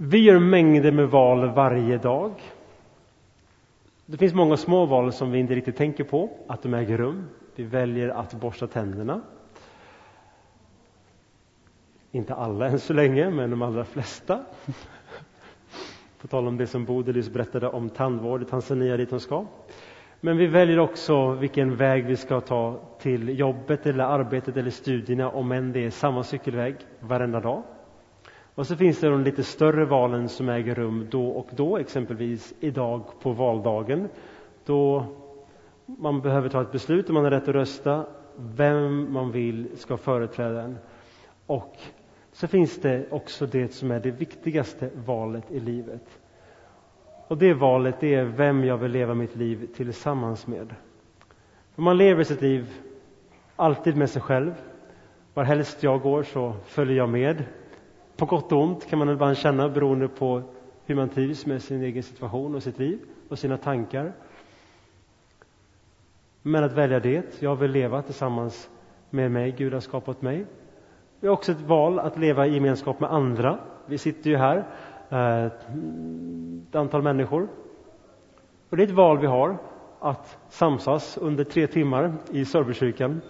Vi gör mängder med val varje dag. Det finns många små val som vi inte riktigt tänker på att de äger rum. Vi väljer att borsta tänderna. Inte alla än så länge, men de allra flesta. På tal om det som Bodil just berättade om tandvård i Tanzania dit hon ska. Men vi väljer också vilken väg vi ska ta till jobbet eller arbetet eller studierna om än det är samma cykelväg varenda dag. Och så finns det de lite större valen som äger rum då och då, exempelvis idag på valdagen då man behöver ta ett beslut om man har rätt att rösta, vem man vill ska företräda en. Och så finns det också det som är det viktigaste valet i livet. Och det valet det är vem jag vill leva mitt liv tillsammans med. För man lever sitt liv alltid med sig själv. Var helst jag går så följer jag med. På gott och ont kan man ibland känna beroende på hur man trivs med sin egen situation och sitt liv och sina tankar. Men att välja det, jag vill leva tillsammans med mig, Gud har skapat mig. Vi har också ett val att leva i gemenskap med andra. Vi sitter ju här, eh, ett antal människor. Och det är ett val vi har att samsas under tre timmar i servicekyrkan,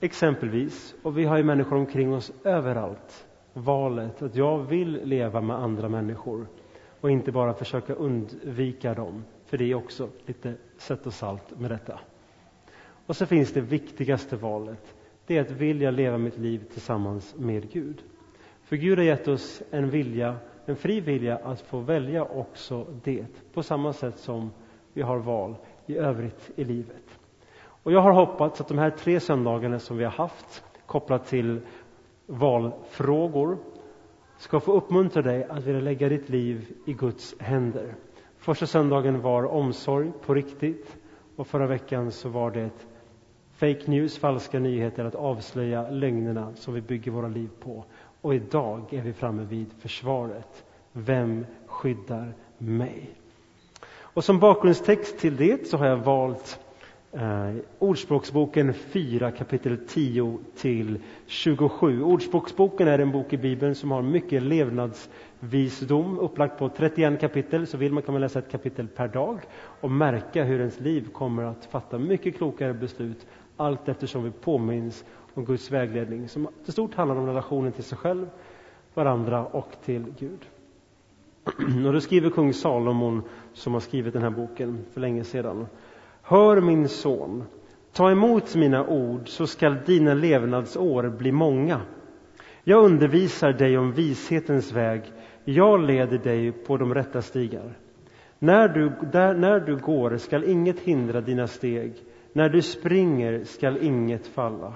exempelvis. Och vi har ju människor omkring oss överallt. Valet att jag vill leva med andra människor och inte bara försöka undvika dem, för det är också lite sött och salt med detta. Och så finns det viktigaste valet, det är att vilja leva mitt liv tillsammans med Gud. För Gud har gett oss en vilja, en fri vilja att få välja också det, på samma sätt som vi har val i övrigt i livet. Och jag har hoppats att de här tre söndagarna som vi har haft kopplat till valfrågor ska få uppmuntra dig att vilja lägga ditt liv i Guds händer. Första söndagen var omsorg på riktigt och förra veckan så var det fake news, falska nyheter, att avslöja lögnerna som vi bygger våra liv på. Och idag är vi framme vid försvaret. Vem skyddar mig? Och som bakgrundstext till det så har jag valt eh, Ordspråksboken 4 kapitel 10 till 27. Ordspråksboken är en bok i Bibeln som har mycket levnadsvisdom upplagt på 31 kapitel. Så vill man kan man läsa ett kapitel per dag och märka hur ens liv kommer att fatta mycket klokare beslut allt eftersom vi påminns om Guds vägledning som till stort handlar om relationen till sig själv, varandra och till Gud. Och då skriver kung Salomon, som har skrivit den här boken för länge sedan. Hör min son, ta emot mina ord så skall dina levnadsår bli många. Jag undervisar dig om vishetens väg, jag leder dig på de rätta stigar. När du, där, när du går skall inget hindra dina steg, när du springer skall inget falla.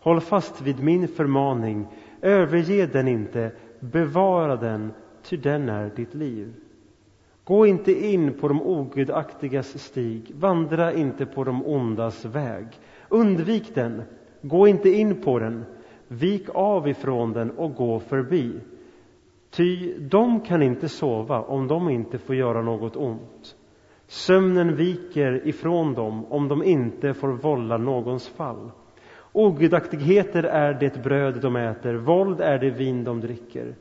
Håll fast vid min förmaning, överge den inte, bevara den, ty den är ditt liv. Gå inte in på de ogudaktigas stig, vandra inte på de ondas väg. Undvik den, gå inte in på den, vik av ifrån den och gå förbi. Ty de kan inte sova om de inte får göra något ont. Sömnen viker ifrån dem om de inte får vålla någons fall. Ogudaktigheter är det bröd de äter, våld är det vin de dricker.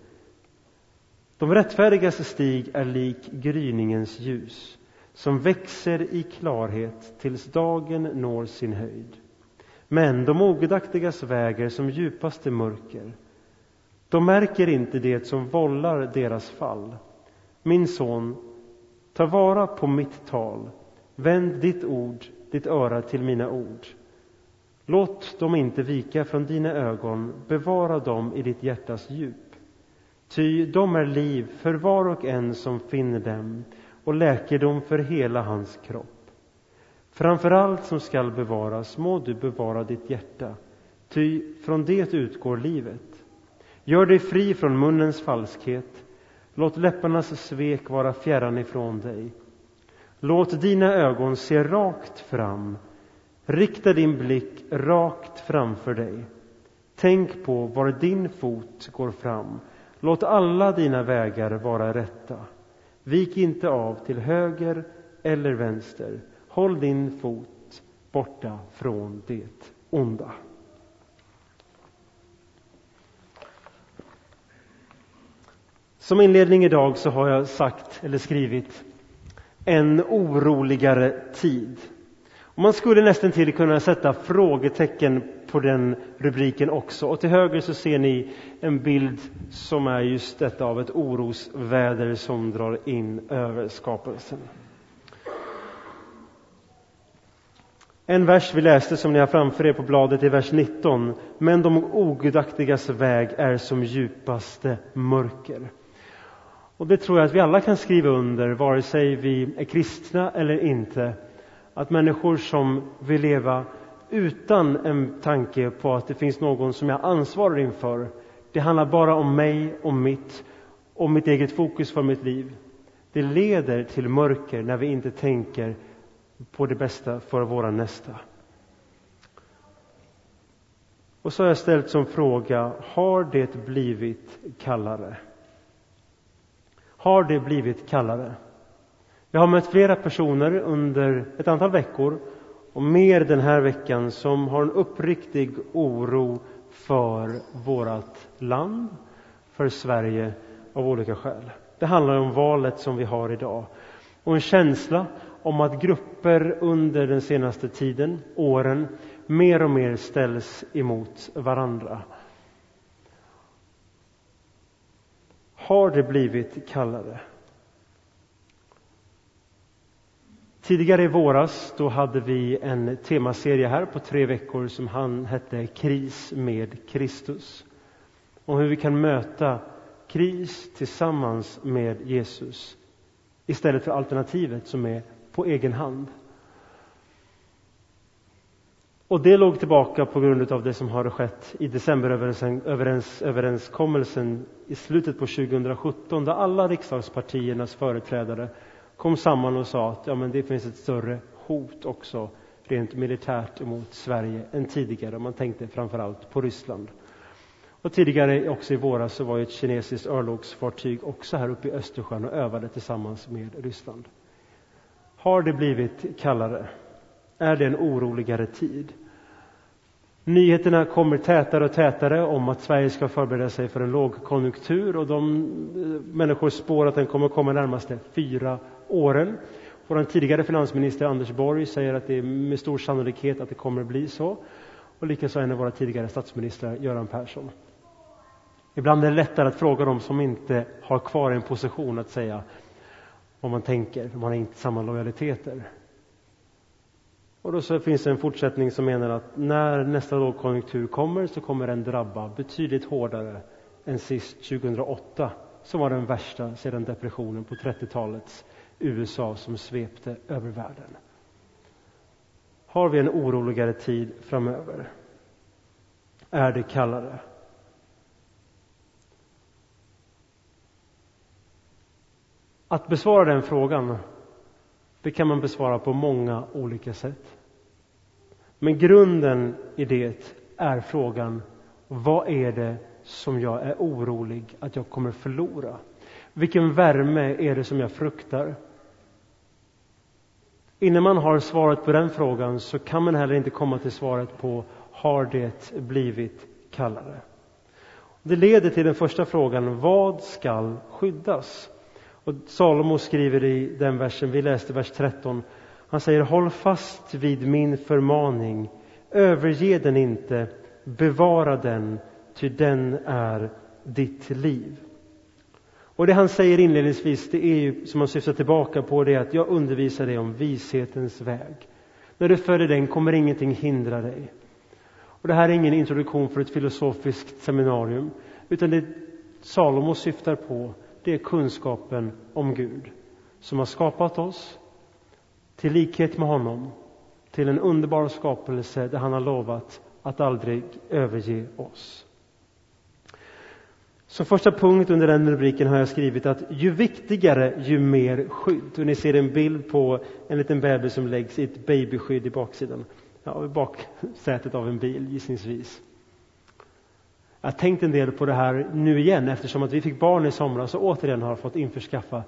De rättfärdigas stig är lik gryningens ljus som växer i klarhet tills dagen når sin höjd. Men de ogudaktigas väger som djupaste mörker. De märker inte det som vållar deras fall. Min son, Ta vara på mitt tal. Vänd ditt ord, ditt öra till mina ord. Låt dem inte vika från dina ögon, bevara dem i ditt hjärtas djup. Ty de är liv för var och en som finner dem och läkedom för hela hans kropp. Framför allt som skall bevaras må du bevara ditt hjärta, ty från det utgår livet. Gör dig fri från munnens falskhet, Låt läpparnas svek vara fjärran ifrån dig. Låt dina ögon se rakt fram. Rikta din blick rakt framför dig. Tänk på var din fot går fram. Låt alla dina vägar vara rätta. Vik inte av till höger eller vänster. Håll din fot borta från det onda. Som inledning idag så har jag sagt eller skrivit en oroligare tid. Och man skulle nästan till kunna sätta frågetecken på den rubriken också. Och till höger så ser ni en bild som är just detta av ett orosväder som drar in över skapelsen. En vers vi läste som ni har framför er på bladet är vers 19. Men de ogudaktigas väg är som djupaste mörker. Och det tror jag att vi alla kan skriva under, vare sig vi är kristna eller inte. Att människor som vill leva utan en tanke på att det finns någon som jag ansvarar inför. Det handlar bara om mig och mitt, och mitt eget fokus för mitt liv. Det leder till mörker när vi inte tänker på det bästa för våra nästa. Och så har jag ställt som fråga, har det blivit kallare? Har det blivit kallare? Jag har mött flera personer under ett antal veckor och mer den här veckan som har en uppriktig oro för vårt land, för Sverige av olika skäl. Det handlar om valet som vi har idag och en känsla om att grupper under den senaste tiden, åren, mer och mer ställs emot varandra. Har det blivit kallare? Tidigare i våras då hade vi en temaserie här på tre veckor som han hette Kris med Kristus. Om hur vi kan möta kris tillsammans med Jesus istället för alternativet som är på egen hand. Och det låg tillbaka på grund av det som har skett i decemberöverenskommelsen i slutet på 2017 där alla riksdagspartiernas företrädare kom samman och sa att ja, men det finns ett större hot också rent militärt mot Sverige än tidigare. Man tänkte framför allt på Ryssland. Och tidigare, också i våras, så var ett kinesiskt örlogsfartyg också här uppe i Östersjön och övade tillsammans med Ryssland. Har det blivit kallare? Är det en oroligare tid? Nyheterna kommer tätare och tätare om att Sverige ska förbereda sig för en lågkonjunktur och de eh, människor spår att den kommer komma närmaste fyra åren. Vår tidigare finansminister Anders Borg säger att det är med stor sannolikhet att det kommer att bli så. Och likaså en av våra tidigare statsministrar, Göran Persson. Ibland är det lättare att fråga dem som inte har kvar en position att säga vad man tänker, man har inte samma lojaliteter. Och då så finns det en fortsättning som menar att när nästa lågkonjunktur kommer så kommer den drabba betydligt hårdare än sist 2008 som var den värsta sedan depressionen på 30-talets USA som svepte över världen. Har vi en oroligare tid framöver? Är det kallare? Att besvara den frågan det kan man besvara på många olika sätt. Men grunden i det är frågan vad är det som jag är orolig att jag kommer förlora? Vilken värme är det som jag fruktar? Innan man har svaret på den frågan så kan man heller inte komma till svaret på har det blivit kallare? Det leder till den första frågan, vad skall skyddas? Och Salomo skriver i den versen, vi läste vers 13, han säger håll fast vid min förmaning, överge den inte, bevara den, ty den är ditt liv. Och det han säger inledningsvis, det är ju som han syftar tillbaka på det att jag undervisar dig om vishetens väg. När du följer den kommer ingenting hindra dig. Och det här är ingen introduktion för ett filosofiskt seminarium, utan det Salomo syftar på, det är kunskapen om Gud som har skapat oss till likhet med honom, till en underbar skapelse där han har lovat att aldrig överge oss. Som första punkt under den rubriken har jag skrivit att ju viktigare, ju mer skydd. Och ni ser en bild på en liten bebis som läggs i ett babyskydd i baksidan, ja, i baksätet av en bil gissningsvis. Jag har tänkt en del på det här nu igen eftersom att vi fick barn i somras och återigen har fått införskaffa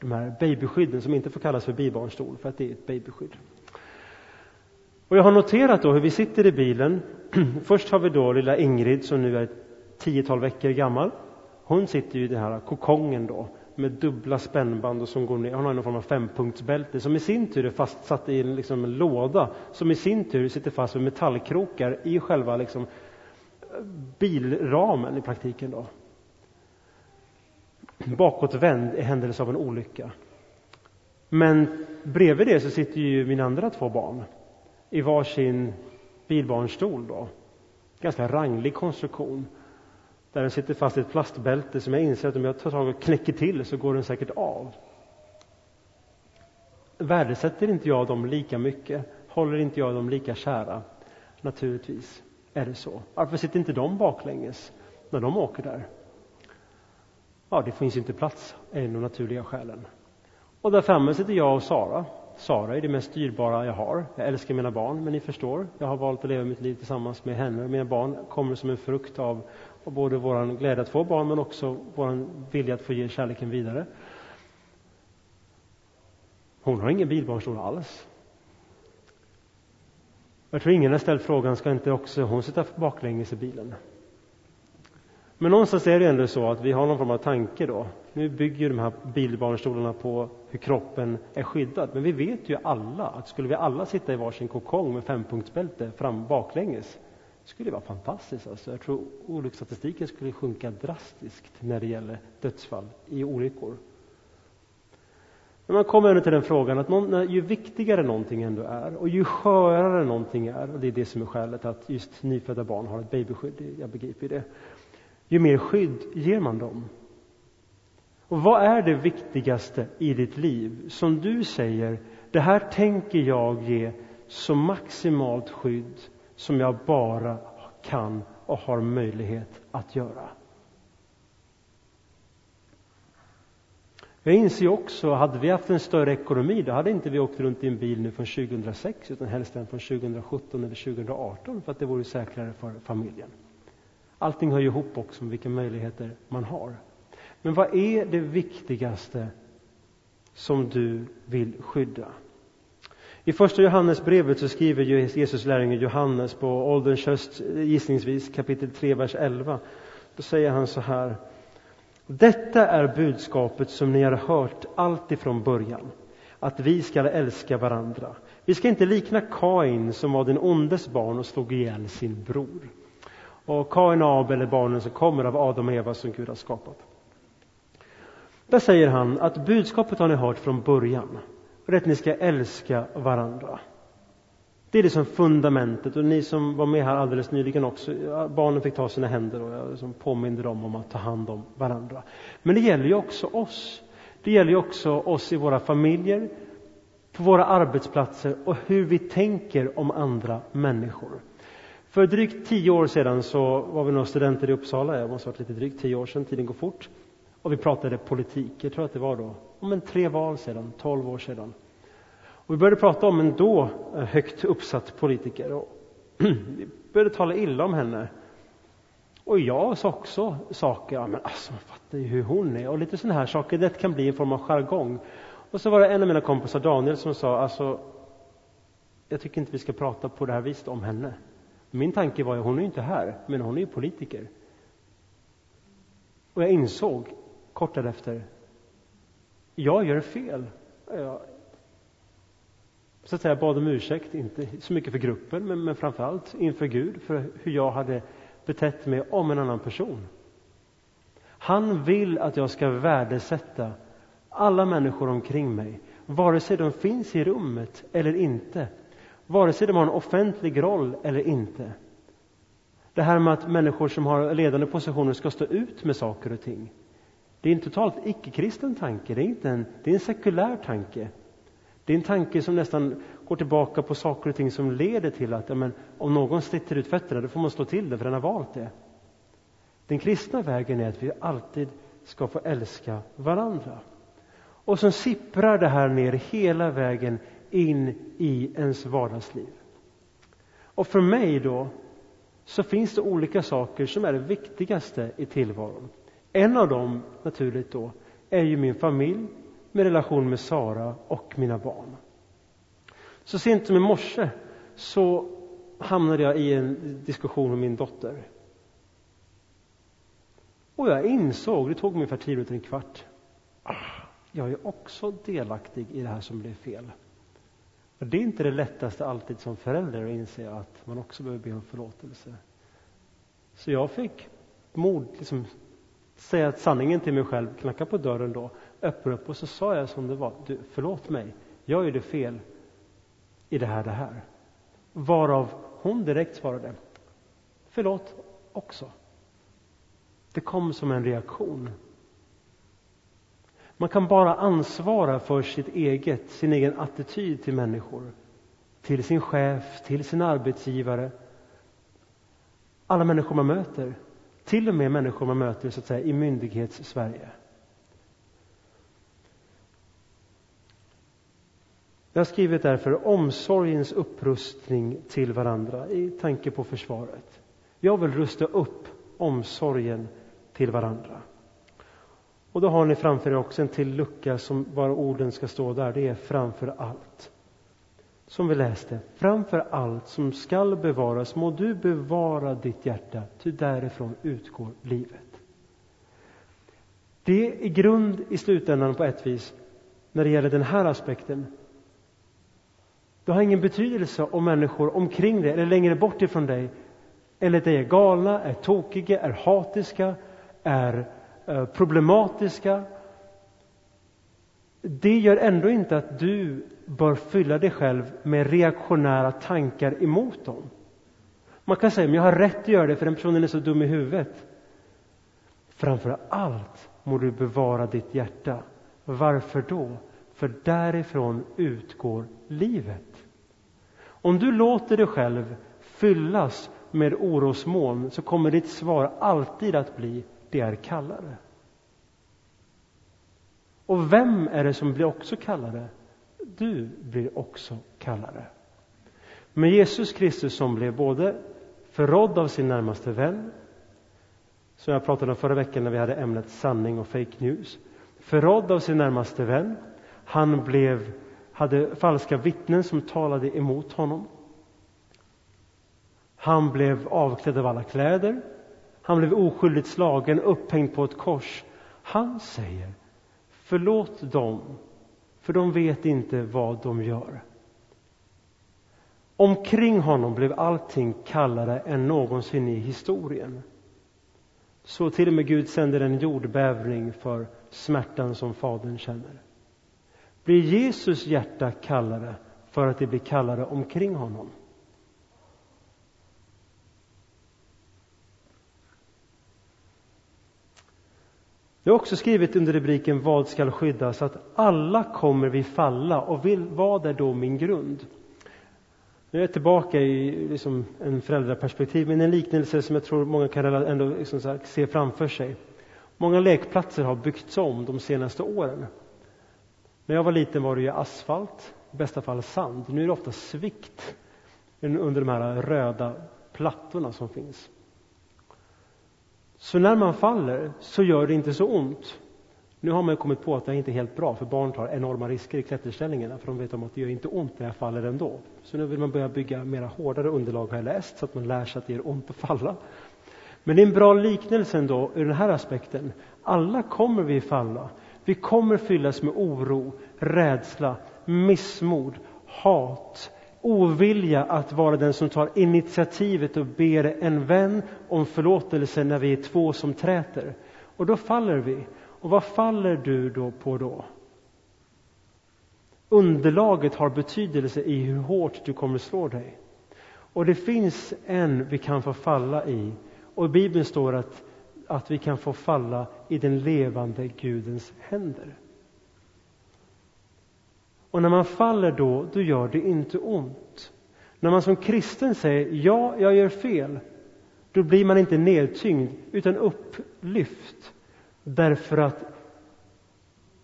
de här babyskydden som inte får kallas för bibarnstol för att det är ett babyskydd. Och jag har noterat då hur vi sitter i bilen. Först har vi då lilla Ingrid som nu är ett tiotal veckor gammal. Hon sitter ju i den här kokongen då med dubbla spännband och som går ner. Hon har någon form av fempunktsbälte som i sin tur är fastsatt i en, liksom en låda som i sin tur sitter fast med metallkrokar i själva liksom, bilramen i praktiken. Då. Bakåtvänd i händelse av en olycka. Men bredvid det så sitter ju mina andra två barn i varsin bilbarnstol. Då. Ganska ranglig konstruktion där den sitter fast i ett plastbälte som jag inser att om jag tar tag och knäcker till så går den säkert av. Värdesätter inte jag dem lika mycket? Håller inte jag dem lika kära? Naturligtvis är det så. Varför sitter inte de baklänges när de åker där? Ja, det finns inte plats, är en av de naturliga skälen. Och där framme sitter jag och Sara. Sara är det mest dyrbara jag har. Jag älskar mina barn, men ni förstår, jag har valt att leva mitt liv tillsammans med henne. Mina barn kommer som en frukt av, och både vår glädje att få barn, men också vår vilja att få ge kärleken vidare. Hon har ingen bilbarnstol alls. Jag tror ingen har ställt frågan, ska inte också hon sitta baklänges i bilen? Men någonstans är det ändå så att vi har någon form av tanke då. Nu bygger de här bilbarnstolarna på hur kroppen är skyddad. Men vi vet ju alla att skulle vi alla sitta i varsin kokong med fempunktsbälte fram baklänges skulle vara fantastiskt. Alltså. Jag tror olycksstatistiken skulle sjunka drastiskt när det gäller dödsfall i olyckor. Men man kommer ändå till den frågan att någon, ju viktigare någonting ändå är och ju skörare någonting är, och det är det som är skälet att just nyfödda barn har ett babyskydd, jag begriper det, ju mer skydd ger man dem. Och vad är det viktigaste i ditt liv som du säger, det här tänker jag ge så maximalt skydd som jag bara kan och har möjlighet att göra? Jag inser också, hade vi haft en större ekonomi, då hade inte vi åkt runt i en bil nu från 2006, utan helst från 2017 eller 2018, för att det vore säkrare för familjen. Allting hör ju ihop också med vilka möjligheter man har. Men vad är det viktigaste som du vill skydda? I första Johannesbrevet så skriver Jesus lärjunge Johannes på ålderns höst, gissningsvis kapitel 3, vers 11. Då säger han så här. Detta är budskapet som ni har hört allt ifrån början, att vi skall älska varandra. Vi ska inte likna Kain som var den ondes barn och slog ihjäl sin bror. Och Kain och Abel är barnen som kommer av Adam och Eva som Gud har skapat. Där säger han att budskapet har ni hört från början. Och det är att ni ska älska varandra. Det är liksom fundamentet. Och ni som var med här alldeles nyligen också, barnen fick ta sina händer och jag liksom påminde dem om att ta hand om varandra. Men det gäller ju också oss. Det gäller ju också oss i våra familjer, på våra arbetsplatser och hur vi tänker om andra människor. För drygt tio år sedan så var vi några studenter i Uppsala, jag måste ha varit lite drygt tio år sedan, tiden går fort. Och vi pratade politik, jag tror att det var då, om en tre val sedan, tolv år sedan. Och vi började prata om en då eh, högt uppsatt politiker. Och vi började tala illa om henne. Och jag sa också saker, ja men alltså man fattar ju hur hon är och lite sådana här saker, det kan bli en form av jargong. Och så var det en av mina kompisar, Daniel, som sa, alltså jag tycker inte vi ska prata på det här viset om henne. Min tanke var ju, hon är ju inte här, men hon är ju politiker. Och jag insåg kort därefter, jag gör fel. Jag, så att säga bad om ursäkt, inte så mycket för gruppen, men, men framför allt inför Gud för hur jag hade betett mig om en annan person. Han vill att jag ska värdesätta alla människor omkring mig, vare sig de finns i rummet eller inte vare sig de har en offentlig roll eller inte. Det här med att människor som har ledande positioner ska stå ut med saker och ting. Det är en totalt icke-kristen tanke, det är, inte en, det är en sekulär tanke. Det är en tanke som nästan går tillbaka på saker och ting som leder till att ja, men, om någon sliter ut fötterna, då får man slå till det, för den har valt det. Den kristna vägen är att vi alltid ska få älska varandra. Och så sipprar det här ner hela vägen in i ens vardagsliv. Och för mig då så finns det olika saker som är det viktigaste i tillvaron. En av dem, naturligt då, är ju min familj med relation med Sara och mina barn. Så sent som i morse så hamnade jag i en diskussion med min dotter. Och jag insåg, det tog ungefär tio minuter, en kvart, ah, jag är också delaktig i det här som blev fel. Och det är inte det lättaste alltid som förälder att inse att man också behöver be om förlåtelse. Så jag fick mod, liksom, säga sanningen till mig själv, knacka på dörren då, öppna upp och så sa jag som det var. Du, förlåt mig, jag gjorde fel i det här, det här. Varav hon direkt svarade, förlåt också. Det kom som en reaktion. Man kan bara ansvara för sitt eget, sin egen attityd till människor. Till sin chef, till sin arbetsgivare. Alla människor man möter. Till och med människor man möter så att säga, i myndighets-Sverige. Jag har skrivit därför omsorgens upprustning till varandra i tanke på försvaret. Jag vill rusta upp omsorgen till varandra. Och då har ni framför er också en till lucka som bara orden ska stå där. Det är framför allt. Som vi läste. Framför allt som skall bevaras må du bevara ditt hjärta, ty därifrån utgår livet. Det är grund i slutändan på ett vis när det gäller den här aspekten. Det har ingen betydelse om människor omkring dig eller längre bort ifrån dig eller dig är galna, är tokiga, är hatiska, är eh, problematiska. Det gör ändå inte att du bör fylla dig själv med reaktionära tankar emot dem. Man kan säga, men jag har rätt att göra det för den personen är så dum i huvudet. Framför allt må du bevara ditt hjärta. Varför då? För därifrån utgår livet. Om du låter dig själv fyllas med orosmoln så kommer ditt svar alltid att bli det är kallare. Och vem är det som blir också kallare? Du blir också kallare. Men Jesus Kristus som blev både förrådd av sin närmaste vän, som jag pratade om förra veckan när vi hade ämnet sanning och fake news, förrådd av sin närmaste vän. Han blev, hade falska vittnen som talade emot honom. Han blev avklädd av alla kläder. Han blev oskyldigt slagen, upphängd på ett kors. Han säger Förlåt dem, för de vet inte vad de gör. Omkring honom blev allting kallare än någonsin i historien. Så till och med Gud sänder en jordbävning för smärtan som Fadern känner. Blir Jesus hjärta kallare för att det blir kallare omkring honom? Jag har också skrivit under rubriken Vad skall skyddas? att alla kommer vi falla och vill, vad är då min grund? Nu är jag tillbaka i liksom en föräldraperspektiv, men en liknelse som jag tror många kan ändå liksom se framför sig. Många lekplatser har byggts om de senaste åren. När jag var liten var det ju asfalt, i bästa fall sand. Nu är det ofta svikt under de här röda plattorna som finns. Så när man faller så gör det inte så ont. Nu har man kommit på att det inte är helt bra för barn tar enorma risker i klätterställningarna för de vet om att det gör inte ont när jag faller ändå. Så nu vill man börja bygga mera hårdare underlag har jag läst så att man lär sig att det gör ont att falla. Men det är en bra liknelse ändå ur den här aspekten. Alla kommer vi falla. Vi kommer fyllas med oro, rädsla, missmod, hat, ovilja att vara den som tar initiativet och ber en vän om förlåtelse när vi är två som träter. Och då faller vi. Och vad faller du då på då? Underlaget har betydelse i hur hårt du kommer slå dig. Och det finns en vi kan få falla i. Och i Bibeln står att, att vi kan få falla i den levande Gudens händer. Och när man faller då, då gör det inte ont. När man som kristen säger ja, jag gör fel, då blir man inte nedtyngd utan upplyft. Därför att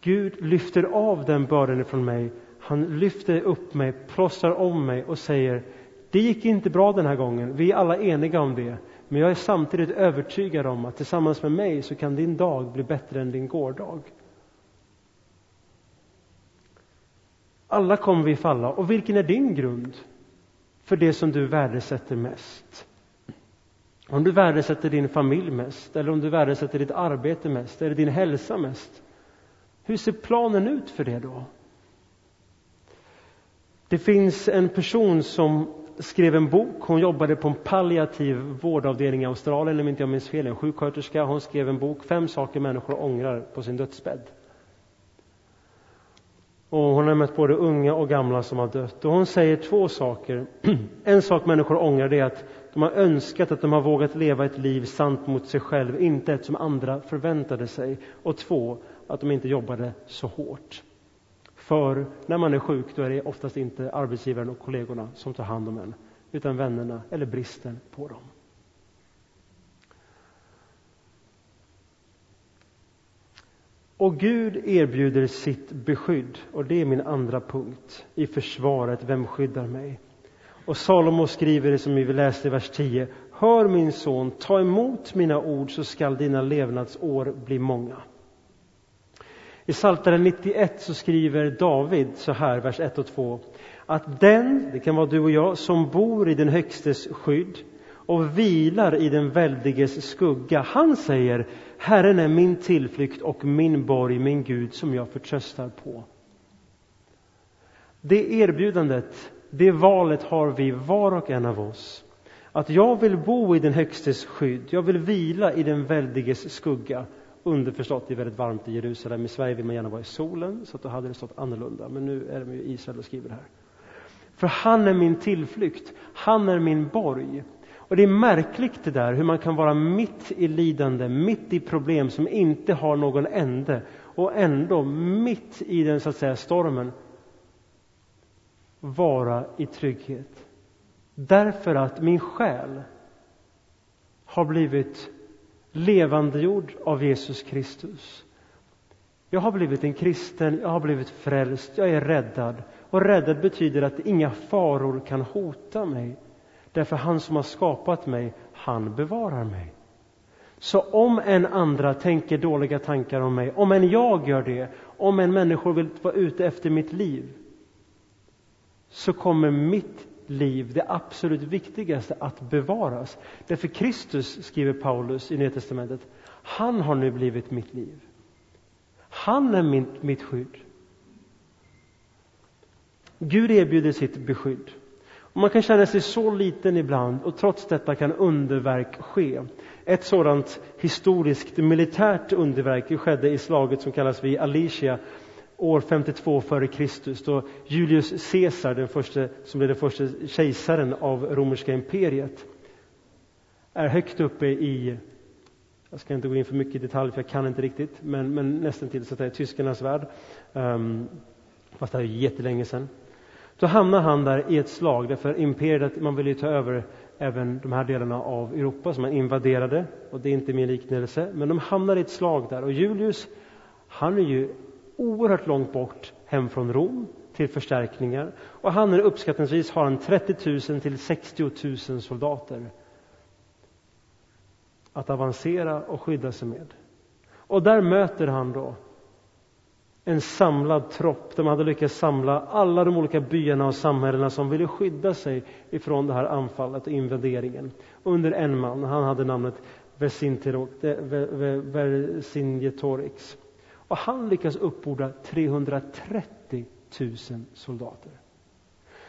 Gud lyfter av den bördan ifrån mig. Han lyfter upp mig, plåstrar om mig och säger det gick inte bra den här gången. Vi är alla eniga om det. Men jag är samtidigt övertygad om att tillsammans med mig så kan din dag bli bättre än din gårdag. Alla kommer vi falla. Och vilken är din grund för det som du värdesätter mest? Om du värdesätter din familj mest, eller om du värdesätter ditt arbete mest, eller din hälsa mest. Hur ser planen ut för det då? Det finns en person som skrev en bok. Hon jobbade på en palliativ vårdavdelning i Australien, om inte jag minns fel. En sjuksköterska. Hon skrev en bok, Fem saker människor ångrar på sin dödsbädd. Och hon har mött både unga och gamla som har dött. Och hon säger två saker. En sak människor ångrar det är att de har önskat att de har vågat leva ett liv sant mot sig själv, inte ett som andra förväntade sig. Och två, att de inte jobbade så hårt. För när man är sjuk då är det oftast inte arbetsgivaren och kollegorna som tar hand om en, utan vännerna eller bristen på dem. Och Gud erbjuder sitt beskydd, och det är min andra punkt i försvaret. Vem skyddar mig? Och Salomo skriver det som vi läste i vers 10. Hör min son, ta emot mina ord så skall dina levnadsår bli många. I Psaltaren 91 så skriver David så här, vers 1 och 2. Att den, det kan vara du och jag, som bor i den Högstes skydd och vilar i den väldiges skugga, han säger Herren är min tillflykt och min borg, min Gud som jag förtröstar på. Det erbjudandet, det valet har vi var och en av oss. Att jag vill bo i den Högstes skydd, jag vill vila i den väldiges skugga. Underförstått, det är väldigt varmt i Jerusalem. I Sverige vill man gärna vara i solen, så då hade det stått annorlunda. Men nu är de i Israel och skriver det här. För han är min tillflykt, han är min borg. Och det är märkligt det där, hur man kan vara mitt i lidande, mitt i problem som inte har någon ände och ändå mitt i den så att säga stormen vara i trygghet. Därför att min själ har blivit levandegjord av Jesus Kristus. Jag har blivit en kristen, jag har blivit frälst, jag är räddad. Och räddad betyder att inga faror kan hota mig. Därför han som har skapat mig, han bevarar mig. Så om en andra tänker dåliga tankar om mig, om en jag gör det, om en människa vill vara ute efter mitt liv, så kommer mitt liv, det absolut viktigaste, att bevaras. Därför Kristus, skriver Paulus i Nya Testamentet, han har nu blivit mitt liv. Han är mitt, mitt skydd. Gud erbjuder sitt beskydd. Och man kan känna sig så liten ibland och trots detta kan underverk ske. Ett sådant historiskt militärt underverk skedde i slaget som kallas vid Alicia år 52 f.Kr. då Julius Caesar, den första, som blev den första kejsaren av romerska imperiet, är högt uppe i jag ska inte gå in för mycket i detalj, för jag kan inte riktigt, men, men nästan till så att det är tyskarnas värld. Um, fast det är jättelänge sedan. Då hamnar han där i ett slag, därför imperiet, man ville ju ta över även de här delarna av Europa som man invaderade, och det är inte min liknelse, men de hamnar i ett slag där. Och Julius, han är ju oerhört långt bort hem från Rom till förstärkningar. Och han är uppskattningsvis har han 30 000 till 60 000 soldater att avancera och skydda sig med. Och där möter han då en samlad tropp. De hade lyckats samla alla de olika byarna och samhällena som ville skydda sig ifrån det här anfallet och invaderingen under en man. Han hade namnet Vercingetorix. Och han lyckas uppborda 330 000 soldater.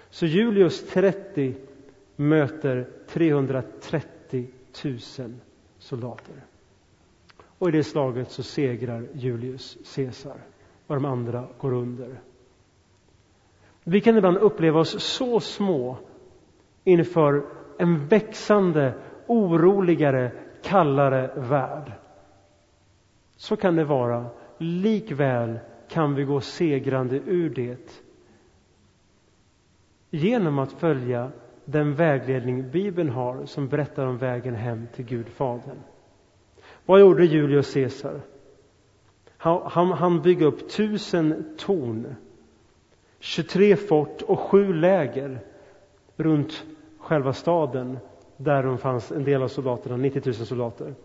Så Julius 30 möter 330 000 soldater. Och i det slaget så segrar Julius Caesar och de andra går under. Vi kan ibland uppleva oss så små inför en växande, oroligare, kallare värld. Så kan det vara Likväl kan vi gå segrande ur det genom att följa den vägledning Bibeln har som berättar om vägen hem till Gud Fadern. Vad gjorde Julius Caesar? Han, han, han upp tusen torn, 23 fort och sju läger runt själva staden där de fanns en del av soldaterna, 90 000 soldater.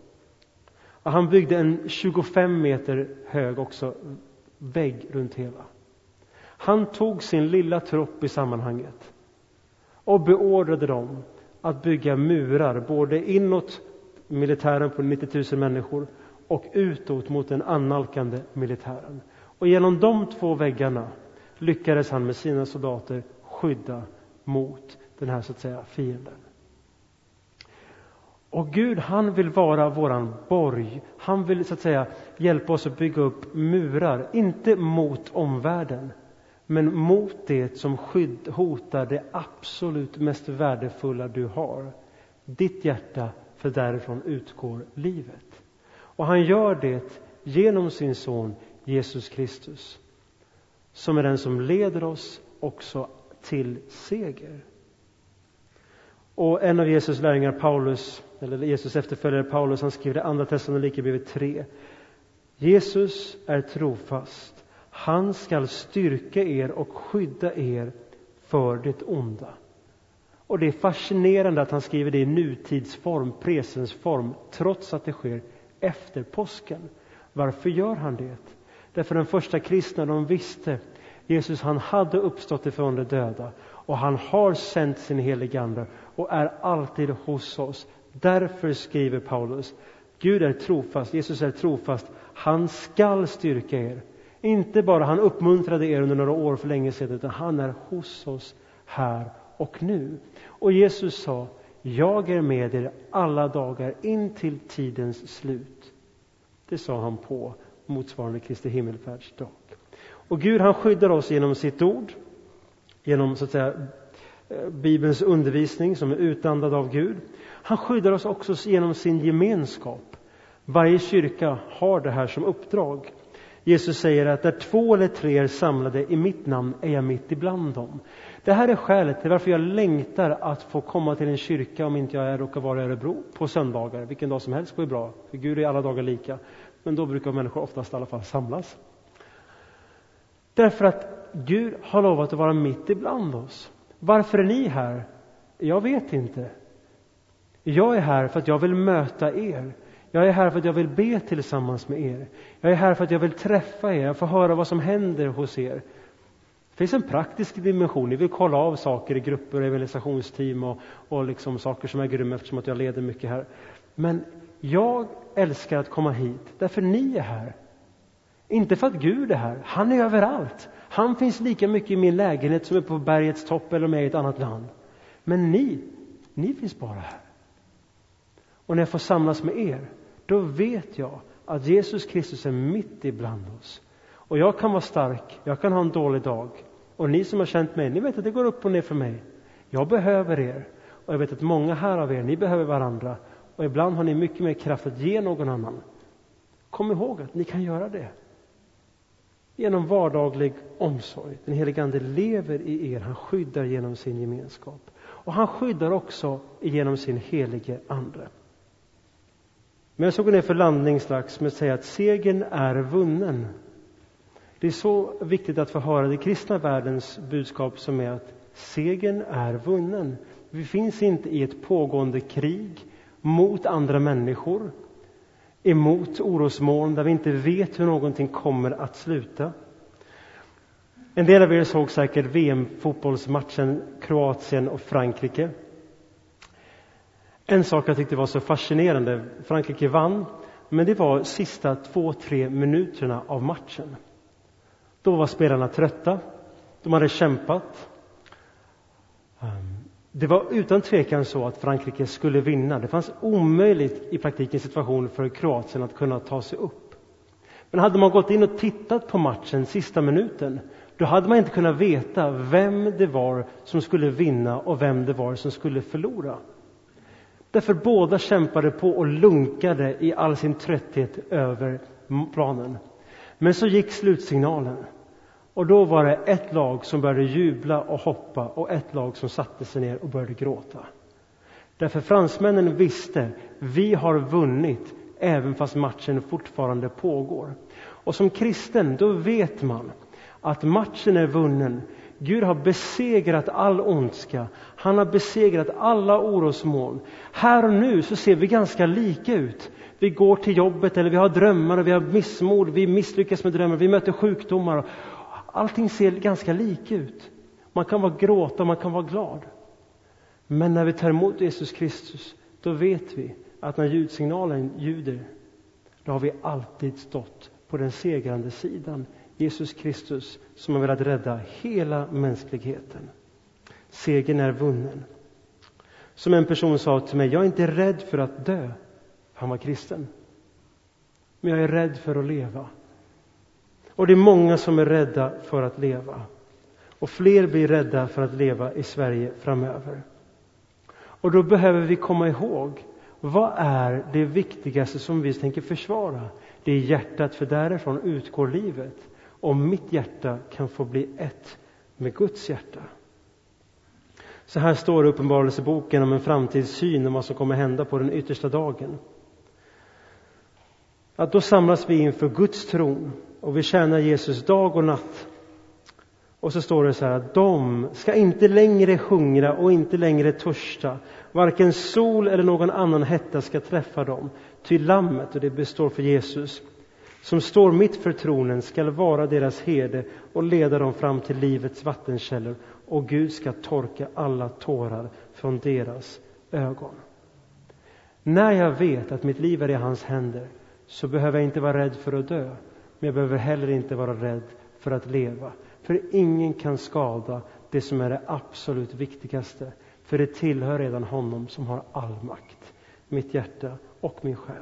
Och han byggde en 25 meter hög också vägg runt hela. Han tog sin lilla trupp i sammanhanget och beordrade dem att bygga murar, både inåt militären på 90 000 människor och utåt mot den annalkande militären. Och genom de två väggarna lyckades han med sina soldater skydda mot den här så att säga fienden. Och Gud, han vill vara våran borg. Han vill så att säga hjälpa oss att bygga upp murar, inte mot omvärlden, men mot det som skydd, hotar det absolut mest värdefulla du har. Ditt hjärta, för därifrån utgår livet. Och han gör det genom sin son Jesus Kristus, som är den som leder oss också till seger. Och en av Jesus lärjungar, Paulus, eller Jesus efterföljare Paulus, han skriver i Andra Thessalonikerbrevet 3. Jesus är trofast. Han skall styrka er och skydda er för det onda. Och det är fascinerande att han skriver det i nutidsform, presensform, trots att det sker efter påsken. Varför gör han det? Därför den första kristna, de visste Jesus han hade uppstått ifrån de döda och han har sänt sin helige Ande och är alltid hos oss. Därför skriver Paulus, Gud är trofast, Jesus är trofast, han skall styrka er. Inte bara han uppmuntrade er under några år för länge sedan, utan han är hos oss här och nu. Och Jesus sa, jag är med er alla dagar in till tidens slut. Det sa han på motsvarande Kristi himmelfärdsdag. Och Gud han skyddar oss genom sitt ord, genom så att säga eh, Bibelns undervisning som är utandad av Gud. Han skyddar oss också genom sin gemenskap. Varje kyrka har det här som uppdrag. Jesus säger att där två eller tre är samlade i mitt namn är jag mitt ibland dem. Det här är skälet till varför jag längtar att få komma till en kyrka om inte jag råkar vara i Örebro på söndagar. Vilken dag som helst går ju bra, för Gud är alla dagar lika. Men då brukar människor oftast i alla fall samlas. Därför att Gud har lovat att vara mitt ibland oss. Varför är ni här? Jag vet inte. Jag är här för att jag vill möta er. Jag är här för att jag vill be tillsammans med er. Jag är här för att jag vill träffa er, få höra vad som händer hos er. Det finns en praktisk dimension. Ni vill kolla av saker i grupper, evangelisationsteam och, och liksom saker som är grymma eftersom att jag leder mycket här. Men jag älskar att komma hit därför ni är här. Inte för att Gud är här. Han är överallt. Han finns lika mycket i min lägenhet som är på bergets topp eller med i ett annat land. Men ni, ni finns bara här. Och när jag får samlas med er, då vet jag att Jesus Kristus är mitt ibland oss. Och jag kan vara stark, jag kan ha en dålig dag. Och ni som har känt mig, ni vet att det går upp och ner för mig. Jag behöver er. Och jag vet att många här av er, ni behöver varandra. Och ibland har ni mycket mer kraft att ge någon annan. Kom ihåg att ni kan göra det genom vardaglig omsorg. Den helige Ande lever i er, han skyddar genom sin gemenskap. Och han skyddar också genom sin helige Ande. Men jag ska gå ner för landning strax med att säga att segern är vunnen. Det är så viktigt att få höra det kristna världens budskap som är att segern är vunnen. Vi finns inte i ett pågående krig mot andra människor emot orosmoln där vi inte vet hur någonting kommer att sluta. En del av er såg säkert VM-fotbollsmatchen Kroatien och Frankrike. En sak jag tyckte var så fascinerande, Frankrike vann, men det var sista två, tre minuterna av matchen. Då var spelarna trötta, de hade kämpat. Ehm, det var utan tvekan så att Frankrike skulle vinna. Det fanns omöjligt i praktiken situation för Kroatien att kunna ta sig upp. Men hade man gått in och tittat på matchen sista minuten, då hade man inte kunnat veta vem det var som skulle vinna och vem det var som skulle förlora. Därför båda kämpade på och lunkade i all sin trötthet över planen. Men så gick slutsignalen. Och då var det ett lag som började jubla och hoppa och ett lag som satte sig ner och började gråta. Därför fransmännen visste, vi har vunnit även fast matchen fortfarande pågår. Och som kristen, då vet man att matchen är vunnen. Gud har besegrat all ondska. Han har besegrat alla orosmoln. Här och nu så ser vi ganska lika ut. Vi går till jobbet eller vi har drömmar och vi har missmod, vi misslyckas med drömmar, vi möter sjukdomar Allting ser ganska lika ut. Man kan vara gråta, man kan vara glad. Men när vi tar emot Jesus Kristus, då vet vi att när ljudsignalen ljuder, då har vi alltid stått på den segrande sidan. Jesus Kristus som har velat rädda hela mänskligheten. Segern är vunnen. Som en person sa till mig, jag är inte rädd för att dö. Han var kristen. Men jag är rädd för att leva. Och det är många som är rädda för att leva. Och fler blir rädda för att leva i Sverige framöver. Och då behöver vi komma ihåg, vad är det viktigaste som vi tänker försvara? Det är hjärtat, för därifrån utgår livet. Om mitt hjärta kan få bli ett med Guds hjärta. Så här står det i Uppenbarelseboken om en framtidssyn om vad som kommer hända på den yttersta dagen. Att då samlas vi inför Guds tron och vi tjänar Jesus dag och natt. Och så står det så här att de ska inte längre hungra och inte längre törsta. Varken sol eller någon annan hetta ska träffa dem. Ty lammet, och det består för Jesus, som står mitt för tronen skall vara deras herde och leda dem fram till livets vattenkällor och Gud ska torka alla tårar från deras ögon. När jag vet att mitt liv är i hans händer så behöver jag inte vara rädd för att dö, men jag behöver heller inte vara rädd för att leva. För ingen kan skada det som är det absolut viktigaste, för det tillhör redan honom som har all makt, mitt hjärta och min själ.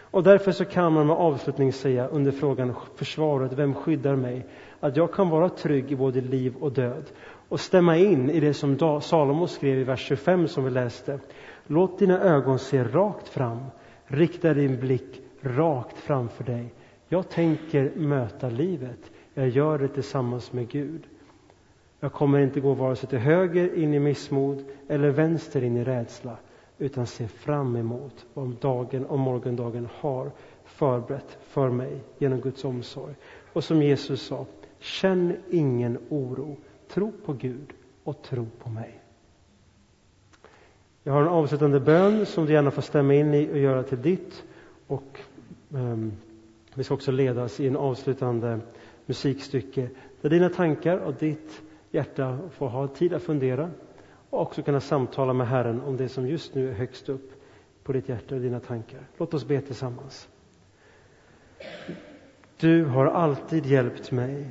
Och därför så kan man med avslutning säga under frågan försvaret, vem skyddar mig? Att jag kan vara trygg i både liv och död och stämma in i det som Salomo skrev i vers 25 som vi läste. Låt dina ögon se rakt fram, rikta din blick rakt framför dig. Jag tänker möta livet. Jag gör det tillsammans med Gud. Jag kommer inte gå vare sig till höger in i missmod eller vänster in i rädsla utan se fram emot vad dagen och morgondagen har förberett för mig genom Guds omsorg. Och som Jesus sa, känn ingen oro. Tro på Gud och tro på mig. Jag har en avslutande bön som du gärna får stämma in i och göra till ditt. Och um, vi ska också ledas i en avslutande musikstycke där dina tankar och ditt hjärta får ha tid att fundera och också kunna samtala med Herren om det som just nu är högst upp på ditt hjärta och dina tankar. Låt oss be tillsammans. Du har alltid hjälpt mig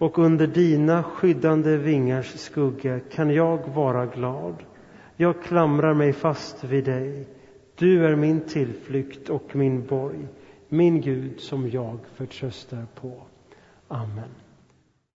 och under dina skyddande vingars skugga kan jag vara glad. Jag klamrar mig fast vid dig. Du är min tillflykt och min borg, min Gud som jag förtröstar på. Amen.